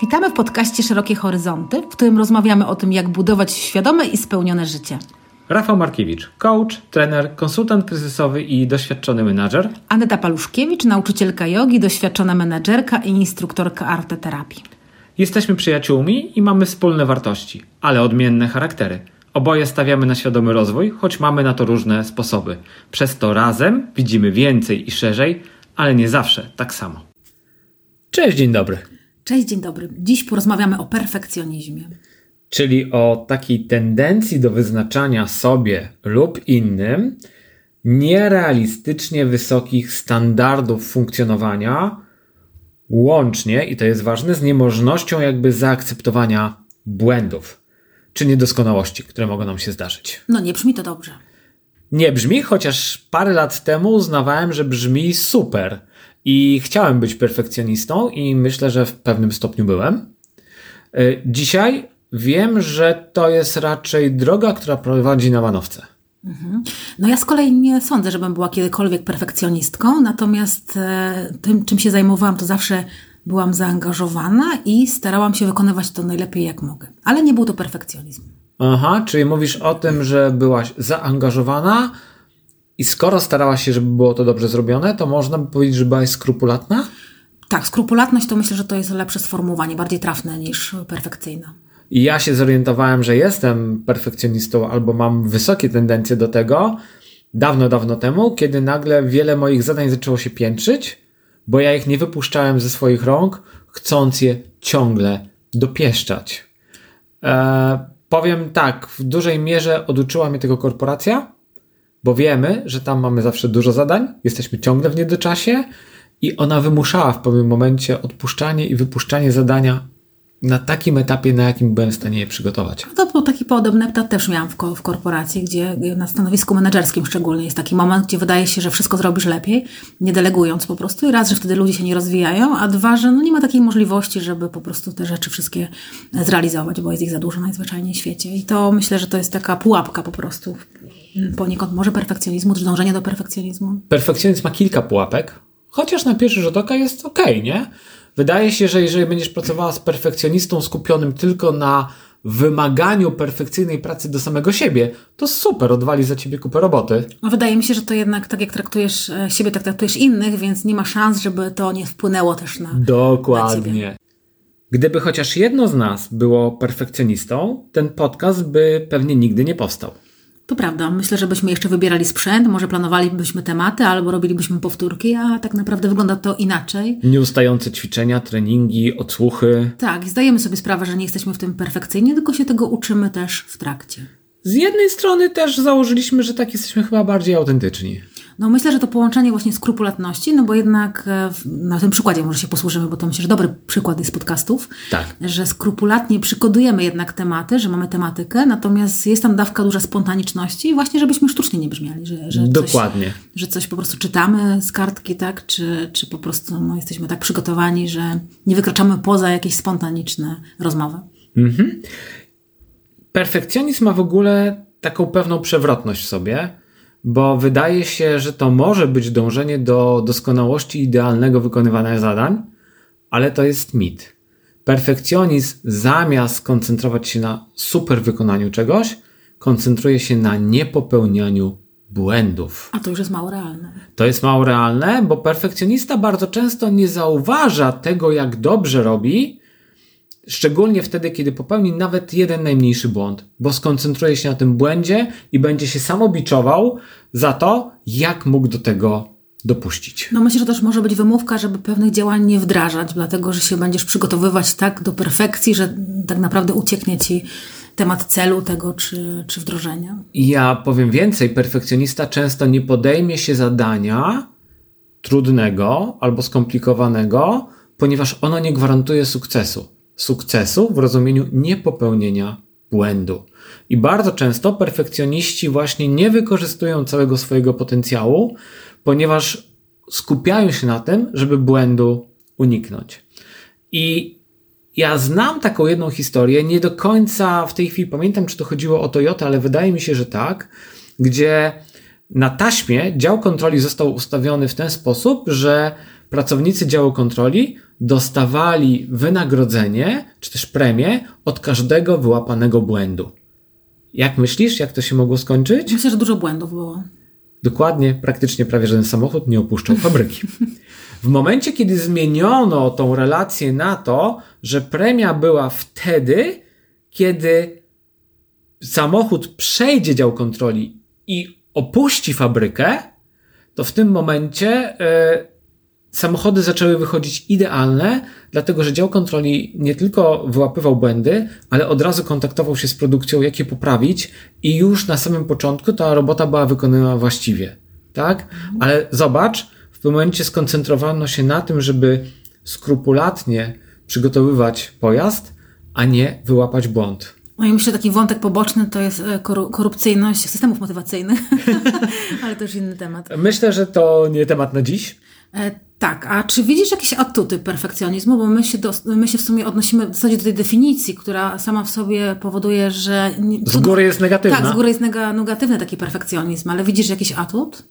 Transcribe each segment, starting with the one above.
Witamy w podcaście Szerokie Horyzonty, w którym rozmawiamy o tym, jak budować świadome i spełnione życie. Rafał Markiewicz, coach, trener, konsultant kryzysowy i doświadczony menadżer. Aneta Paluszkiewicz, nauczycielka jogi, doświadczona menadżerka i instruktorka arteterapii. Jesteśmy przyjaciółmi i mamy wspólne wartości, ale odmienne charaktery. Oboje stawiamy na świadomy rozwój, choć mamy na to różne sposoby. Przez to razem widzimy więcej i szerzej, ale nie zawsze tak samo. Cześć, dzień dobry. Cześć, dzień dobry. Dziś porozmawiamy o perfekcjonizmie. Czyli o takiej tendencji do wyznaczania sobie lub innym nierealistycznie wysokich standardów funkcjonowania, łącznie, i to jest ważne, z niemożnością jakby zaakceptowania błędów czy niedoskonałości, które mogą nam się zdarzyć. No nie brzmi to dobrze. Nie brzmi, chociaż parę lat temu uznawałem, że brzmi super. I chciałem być perfekcjonistą, i myślę, że w pewnym stopniu byłem. Y, Dzisiaj wiem, że to jest raczej droga, która prowadzi na manowce. No ja z kolei nie sądzę, żebym była kiedykolwiek perfekcjonistką, natomiast e, tym, czym się zajmowałam, to zawsze byłam zaangażowana i starałam się wykonywać to najlepiej jak mogę. Ale nie był to perfekcjonizm. Aha, czyli mówisz o tym, że byłaś zaangażowana i skoro starałaś się, żeby było to dobrze zrobione, to można by powiedzieć, że byłaś skrupulatna? Tak, skrupulatność to myślę, że to jest lepsze sformułowanie, bardziej trafne niż perfekcyjna. I ja się zorientowałem, że jestem perfekcjonistą albo mam wysokie tendencje do tego dawno, dawno temu, kiedy nagle wiele moich zadań zaczęło się piętrzyć, bo ja ich nie wypuszczałem ze swoich rąk, chcąc je ciągle dopieszczać. Eee, powiem tak, w dużej mierze oduczyła mnie tego korporacja, bo wiemy, że tam mamy zawsze dużo zadań, jesteśmy ciągle w niedoczasie i ona wymuszała w pewnym momencie odpuszczanie i wypuszczanie zadania na takim etapie, na jakim byłem w stanie je przygotować. No To był taki podobny etap też miałam w, ko- w korporacji, gdzie na stanowisku menedżerskim szczególnie jest taki moment, gdzie wydaje się, że wszystko zrobisz lepiej, nie delegując po prostu. I raz, że wtedy ludzie się nie rozwijają, a dwa, że no nie ma takiej możliwości, żeby po prostu te rzeczy wszystkie zrealizować, bo jest ich za dużo najzwyczajniej w świecie. I to myślę, że to jest taka pułapka po prostu poniekąd może perfekcjonizmu, czy dążenie do perfekcjonizmu. Perfekcjonizm ma kilka pułapek, chociaż na pierwszy rzut oka jest ok, nie? Wydaje się, że jeżeli będziesz pracowała z perfekcjonistą skupionym tylko na wymaganiu perfekcyjnej pracy do samego siebie, to super, odwali za ciebie kupę roboty. No wydaje mi się, że to jednak tak jak traktujesz e, siebie, tak traktujesz innych, więc nie ma szans, żeby to nie wpłynęło też na, na. Dokładnie. Gdyby chociaż jedno z nas było perfekcjonistą, ten podcast by pewnie nigdy nie powstał. To prawda. Myślę, że byśmy jeszcze wybierali sprzęt, może planowalibyśmy tematy, albo robilibyśmy powtórki, a tak naprawdę wygląda to inaczej. Nieustające ćwiczenia, treningi, odsłuchy. Tak, i zdajemy sobie sprawę, że nie jesteśmy w tym perfekcyjni, tylko się tego uczymy też w trakcie. Z jednej strony też założyliśmy, że tak jesteśmy chyba bardziej autentyczni. No myślę, że to połączenie właśnie skrupulatności, no bo jednak e, na tym przykładzie może się posłużymy, bo to myślę, że dobry przykład jest z podcastów, Tak. że skrupulatnie przykodujemy jednak tematy, że mamy tematykę, natomiast jest tam dawka duża spontaniczności właśnie żebyśmy sztucznie nie brzmiali, że, że coś, Dokładnie. że coś po prostu czytamy z kartki, tak, czy, czy po prostu no, jesteśmy tak przygotowani, że nie wykraczamy poza jakieś spontaniczne rozmowy. Perfekcjonizm ma w ogóle taką pewną przewrotność w sobie, bo wydaje się, że to może być dążenie do doskonałości idealnego wykonywania zadań, ale to jest mit. Perfekcjonizm zamiast skoncentrować się na super wykonaniu czegoś, koncentruje się na niepopełnianiu błędów. A to już jest mało realne. To jest mało realne, bo perfekcjonista bardzo często nie zauważa tego, jak dobrze robi, szczególnie wtedy, kiedy popełni nawet jeden najmniejszy błąd, bo skoncentruje się na tym błędzie i będzie się samobiczował za to, jak mógł do tego dopuścić. No myślę, że też może być wymówka, żeby pewnych działań nie wdrażać, dlatego że się będziesz przygotowywać tak do perfekcji, że tak naprawdę ucieknie ci temat celu tego czy, czy wdrożenia. Ja powiem więcej, perfekcjonista często nie podejmie się zadania trudnego albo skomplikowanego, ponieważ ono nie gwarantuje sukcesu. Sukcesu w rozumieniu niepopełnienia błędu. I bardzo często perfekcjoniści właśnie nie wykorzystują całego swojego potencjału, ponieważ skupiają się na tym, żeby błędu uniknąć. I ja znam taką jedną historię, nie do końca w tej chwili pamiętam, czy to chodziło o Toyota, ale wydaje mi się, że tak, gdzie na taśmie dział kontroli został ustawiony w ten sposób, że pracownicy działu kontroli dostawali wynagrodzenie, czy też premię od każdego wyłapanego błędu. Jak myślisz, jak to się mogło skończyć? Myślę, że dużo błędów było. Dokładnie, praktycznie prawie żaden samochód nie opuszczał fabryki. W momencie, kiedy zmieniono tą relację na to, że premia była wtedy, kiedy samochód przejdzie dział kontroli i opuści fabrykę, to w tym momencie y, samochody zaczęły wychodzić idealne, dlatego że dział kontroli nie tylko wyłapywał błędy, ale od razu kontaktował się z produkcją, jak je poprawić, i już na samym początku ta robota była wykonana właściwie. Tak? Ale zobacz, w tym momencie skoncentrowano się na tym, żeby skrupulatnie przygotowywać pojazd, a nie wyłapać błąd. No i myślę, taki wątek poboczny to jest e, korupcyjność systemów motywacyjnych, ale to już inny temat. Myślę, że to nie temat na dziś. E, tak, a czy widzisz jakieś atuty perfekcjonizmu? Bo my się, do, my się w sumie odnosimy w zasadzie do tej definicji, która sama w sobie powoduje, że. Nie, z góry jest negatywna. Tak, z góry jest nega, negatywny taki perfekcjonizm, ale widzisz jakiś atut?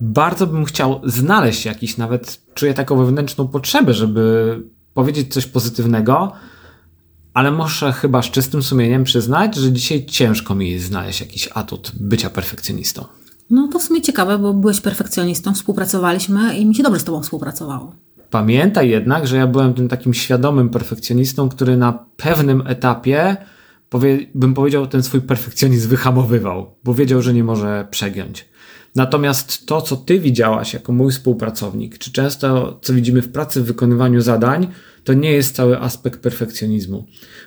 Bardzo bym chciał znaleźć jakiś, nawet czuję taką wewnętrzną potrzebę, żeby powiedzieć coś pozytywnego, ale muszę chyba z czystym sumieniem przyznać, że dzisiaj ciężko mi znaleźć jakiś atut bycia perfekcjonistą. No to w sumie ciekawe, bo byłeś perfekcjonistą, współpracowaliśmy i mi się dobrze z Tobą współpracowało. Pamiętaj jednak, że ja byłem tym takim świadomym perfekcjonistą, który na pewnym etapie, powie, bym powiedział, ten swój perfekcjonizm wyhamowywał, bo wiedział, że nie może przegiąć. Natomiast to, co ty widziałaś jako mój współpracownik, czy często co widzimy w pracy, w wykonywaniu zadań, to nie jest cały aspekt perfekcjonizmu.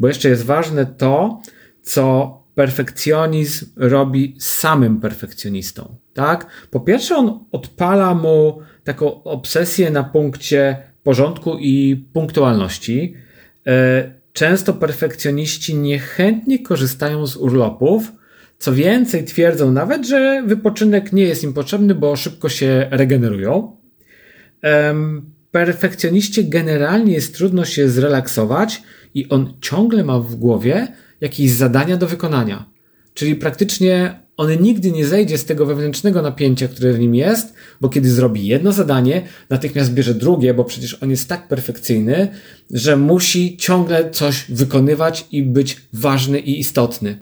Bo jeszcze jest ważne to, co perfekcjonizm robi samym perfekcjonistą. Tak? Po pierwsze, on odpala mu taką obsesję na punkcie porządku i punktualności. E, często perfekcjoniści niechętnie korzystają z urlopów. Co więcej, twierdzą nawet, że wypoczynek nie jest im potrzebny, bo szybko się regenerują. Perfekcjoniście generalnie jest trudno się zrelaksować i on ciągle ma w głowie, jakieś zadania do wykonania. Czyli praktycznie on nigdy nie zejdzie z tego wewnętrznego napięcia, które w nim jest, bo kiedy zrobi jedno zadanie, natychmiast bierze drugie, bo przecież on jest tak perfekcyjny, że musi ciągle coś wykonywać i być ważny i istotny.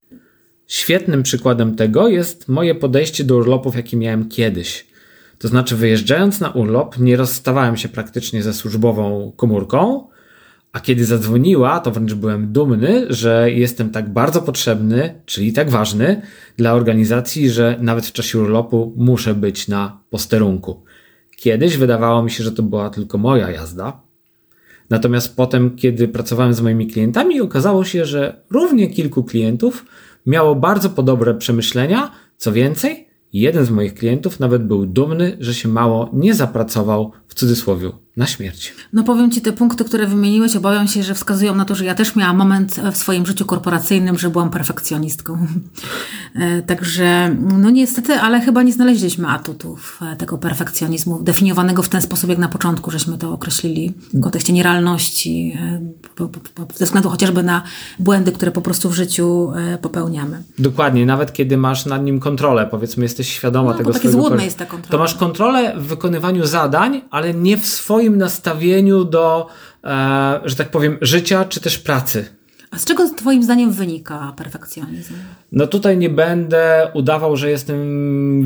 Świetnym przykładem tego jest moje podejście do urlopów, jakie miałem kiedyś. To znaczy, wyjeżdżając na urlop, nie rozstawałem się praktycznie ze służbową komórką, a kiedy zadzwoniła, to wręcz byłem dumny, że jestem tak bardzo potrzebny, czyli tak ważny dla organizacji, że nawet w czasie urlopu muszę być na posterunku. Kiedyś wydawało mi się, że to była tylko moja jazda. Natomiast potem, kiedy pracowałem z moimi klientami, okazało się, że równie kilku klientów miało bardzo podobne przemyślenia. Co więcej, jeden z moich klientów nawet był dumny, że się mało nie zapracował w cudzysłowie na śmierć. No powiem Ci, te punkty, które wymieniłeś, obawiam się, że wskazują na to, że ja też miałam moment w swoim życiu korporacyjnym, że byłam perfekcjonistką. E, także, no niestety, ale chyba nie znaleźliśmy atutów e, tego perfekcjonizmu, definiowanego w ten sposób, jak na początku, żeśmy to określili w kontekście nierealności, e, ze względu chociażby na błędy, które po prostu w życiu popełniamy. Dokładnie, nawet kiedy masz nad nim kontrolę, powiedzmy, jesteś świadoma no, tego takie swojego... złudne jest ta kontrola. To masz kontrolę w wykonywaniu zadań, ale nie w swoim nastawieniu do, e, że tak powiem, życia czy też pracy. A z czego Twoim zdaniem wynika perfekcjonizm? No tutaj nie będę udawał, że jestem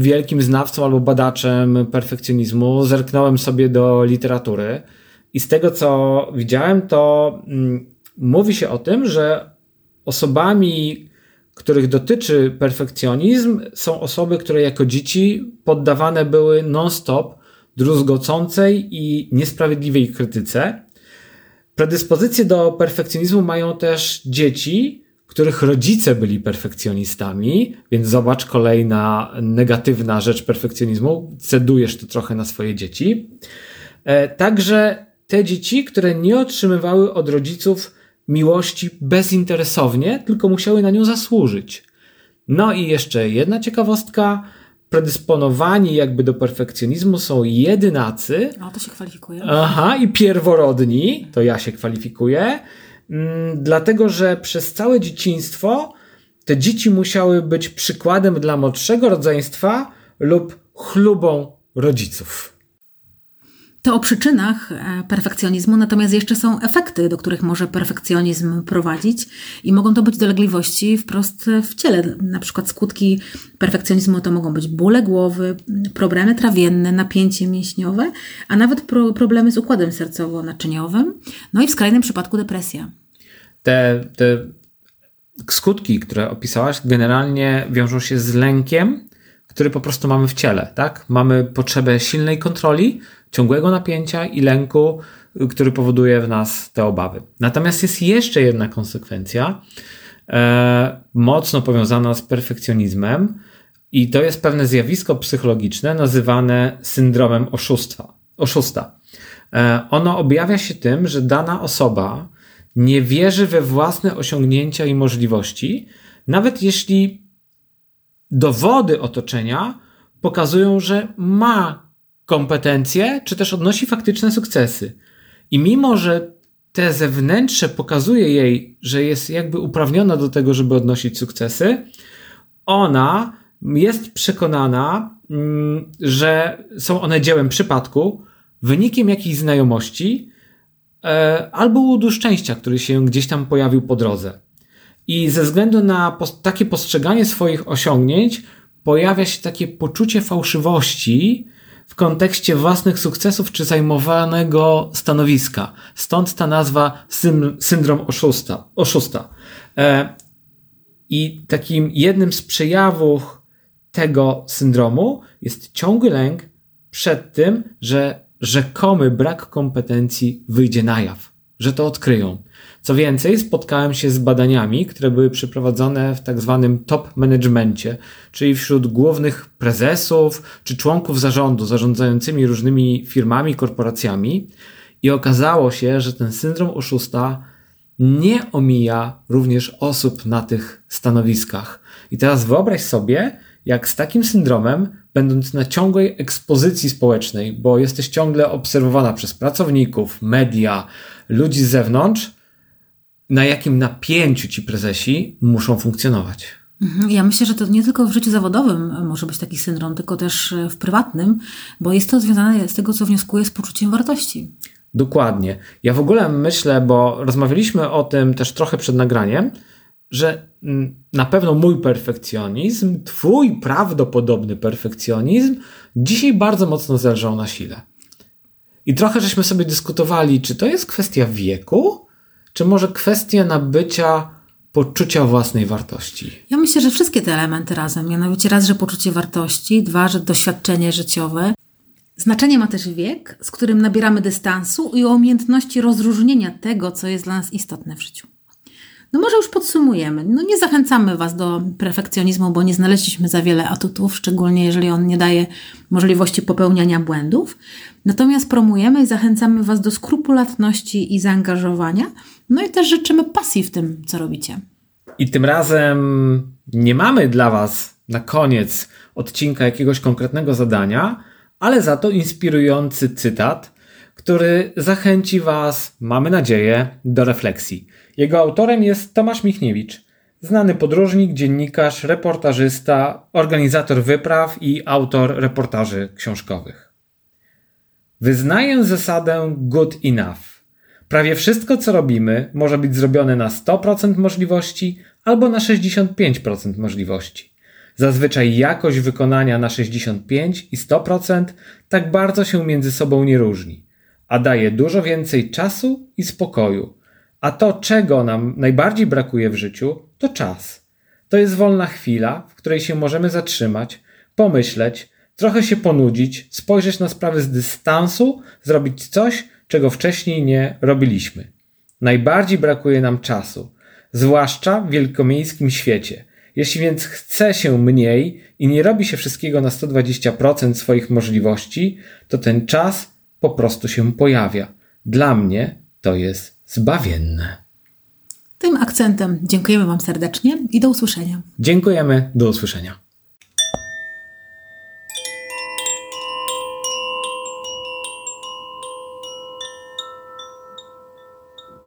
wielkim znawcą albo badaczem perfekcjonizmu. Zerknąłem sobie do literatury i z tego co widziałem, to mm, mówi się o tym, że osobami, których dotyczy perfekcjonizm, są osoby, które jako dzieci poddawane były non-stop druzgocącej i niesprawiedliwej krytyce. Predyspozycje do perfekcjonizmu mają też dzieci, których rodzice byli perfekcjonistami, więc zobacz kolejna negatywna rzecz perfekcjonizmu, cedujesz to trochę na swoje dzieci. E, także te dzieci, które nie otrzymywały od rodziców miłości bezinteresownie, tylko musiały na nią zasłużyć. No i jeszcze jedna ciekawostka predysponowani jakby do perfekcjonizmu są jedynacy. O, to się kwalifikuje. Aha, i pierworodni, to ja się kwalifikuję, mm, dlatego że przez całe dzieciństwo te dzieci musiały być przykładem dla młodszego rodzeństwa lub chlubą rodziców. To o przyczynach e, perfekcjonizmu, natomiast jeszcze są efekty, do których może perfekcjonizm prowadzić i mogą to być dolegliwości wprost w ciele. Na przykład skutki perfekcjonizmu to mogą być bóle głowy, problemy trawienne, napięcie mięśniowe, a nawet pro problemy z układem sercowo-naczyniowym, no i w skrajnym przypadku depresja. Te, te skutki, które opisałaś, generalnie wiążą się z lękiem, który po prostu mamy w ciele, tak? Mamy potrzebę silnej kontroli, ciągłego napięcia i lęku, który powoduje w nas te obawy. Natomiast jest jeszcze jedna konsekwencja, e, mocno powiązana z perfekcjonizmem, i to jest pewne zjawisko psychologiczne nazywane syndromem oszustwa. oszusta. E, ono objawia się tym, że dana osoba nie wierzy we własne osiągnięcia i możliwości, nawet jeśli dowody otoczenia pokazują, że ma kompetencje, czy też odnosi faktyczne sukcesy. I mimo, że te zewnętrzne pokazuje jej, że jest jakby uprawniona do tego, żeby odnosić sukcesy, ona jest przekonana, mm, że są one dziełem przypadku, wynikiem jakiejś znajomości e, albo łudu szczęścia, który się gdzieś tam pojawił po drodze. I ze względu na takie postrzeganie swoich osiągnięć, pojawia się takie poczucie fałszywości w kontekście własnych sukcesów czy zajmowanego stanowiska. Stąd ta nazwa syndrom oszusta. oszusta. E, I takim jednym z przejawów tego syndromu jest ciągły lęk przed tym, że rzekomy brak kompetencji wyjdzie na jaw, że to odkryją. Co więcej, spotkałem się z badaniami, które były przeprowadzone w tak zwanym top managemencie, czyli wśród głównych prezesów czy członków zarządu zarządzającymi różnymi firmami, korporacjami i okazało się, że ten syndrom oszusta nie omija również osób na tych stanowiskach. I teraz wyobraź sobie, jak z takim syndromem, będąc na ciągłej ekspozycji społecznej, bo jesteś ciągle obserwowana przez pracowników, media, ludzi z zewnątrz, na jakim napięciu ci prezesi muszą funkcjonować. Mhm. Ja myślę, że to nie tylko w życiu zawodowym może być taki syndrom, tylko też w prywatnym, bo jest to związane z tego, co wnioskuję z poczuciem wartości. Dokładnie. Ja w ogóle myślę, bo rozmawialiśmy o tym też trochę przed nagraniem, że mm, na pewno mój perfekcjonizm, twój prawdopodobny perfekcjonizm dzisiaj bardzo mocno zależał na sile. I trochę żeśmy sobie dyskutowali, czy to jest kwestia wieku, czy może kwestia nabycia poczucia własnej wartości? Ja myślę, że wszystkie te elementy razem. Mianowicie raz, że poczucie wartości, dwa, że doświadczenie życiowe. Znaczenie ma też wiek, z którym nabieramy dystansu i umiejętności rozróżnienia tego, co jest dla nas istotne w życiu. No może już podsumujemy. No nie zachęcamy Was do perfekcjonizmu, bo nie znaleźliśmy za wiele atutów, szczególnie jeżeli on nie daje możliwości popełniania błędów. Natomiast promujemy i zachęcamy Was do skrupulatności i zaangażowania. No i też życzymy pasji w tym, co robicie. I tym razem nie mamy dla Was na koniec odcinka jakiegoś konkretnego zadania, ale za to inspirujący cytat, który zachęci Was, mamy nadzieję, do refleksji. Jego autorem jest Tomasz Michniewicz, znany podróżnik, dziennikarz, reportażysta, organizator wypraw i autor reportaży książkowych. Wyznaję zasadę good enough. Prawie wszystko, co robimy, może być zrobione na 100% możliwości albo na 65% możliwości. Zazwyczaj jakość wykonania na 65 i 100% tak bardzo się między sobą nie różni, a daje dużo więcej czasu i spokoju, a to, czego nam najbardziej brakuje w życiu, to czas. To jest wolna chwila, w której się możemy zatrzymać, pomyśleć, trochę się ponudzić, spojrzeć na sprawy z dystansu, zrobić coś, czego wcześniej nie robiliśmy. Najbardziej brakuje nam czasu, zwłaszcza w wielkomiejskim świecie. Jeśli więc chce się mniej i nie robi się wszystkiego na 120% swoich możliwości, to ten czas po prostu się pojawia. Dla mnie to jest zbawienne. Tym akcentem dziękujemy Wam serdecznie i do usłyszenia. Dziękujemy, do usłyszenia.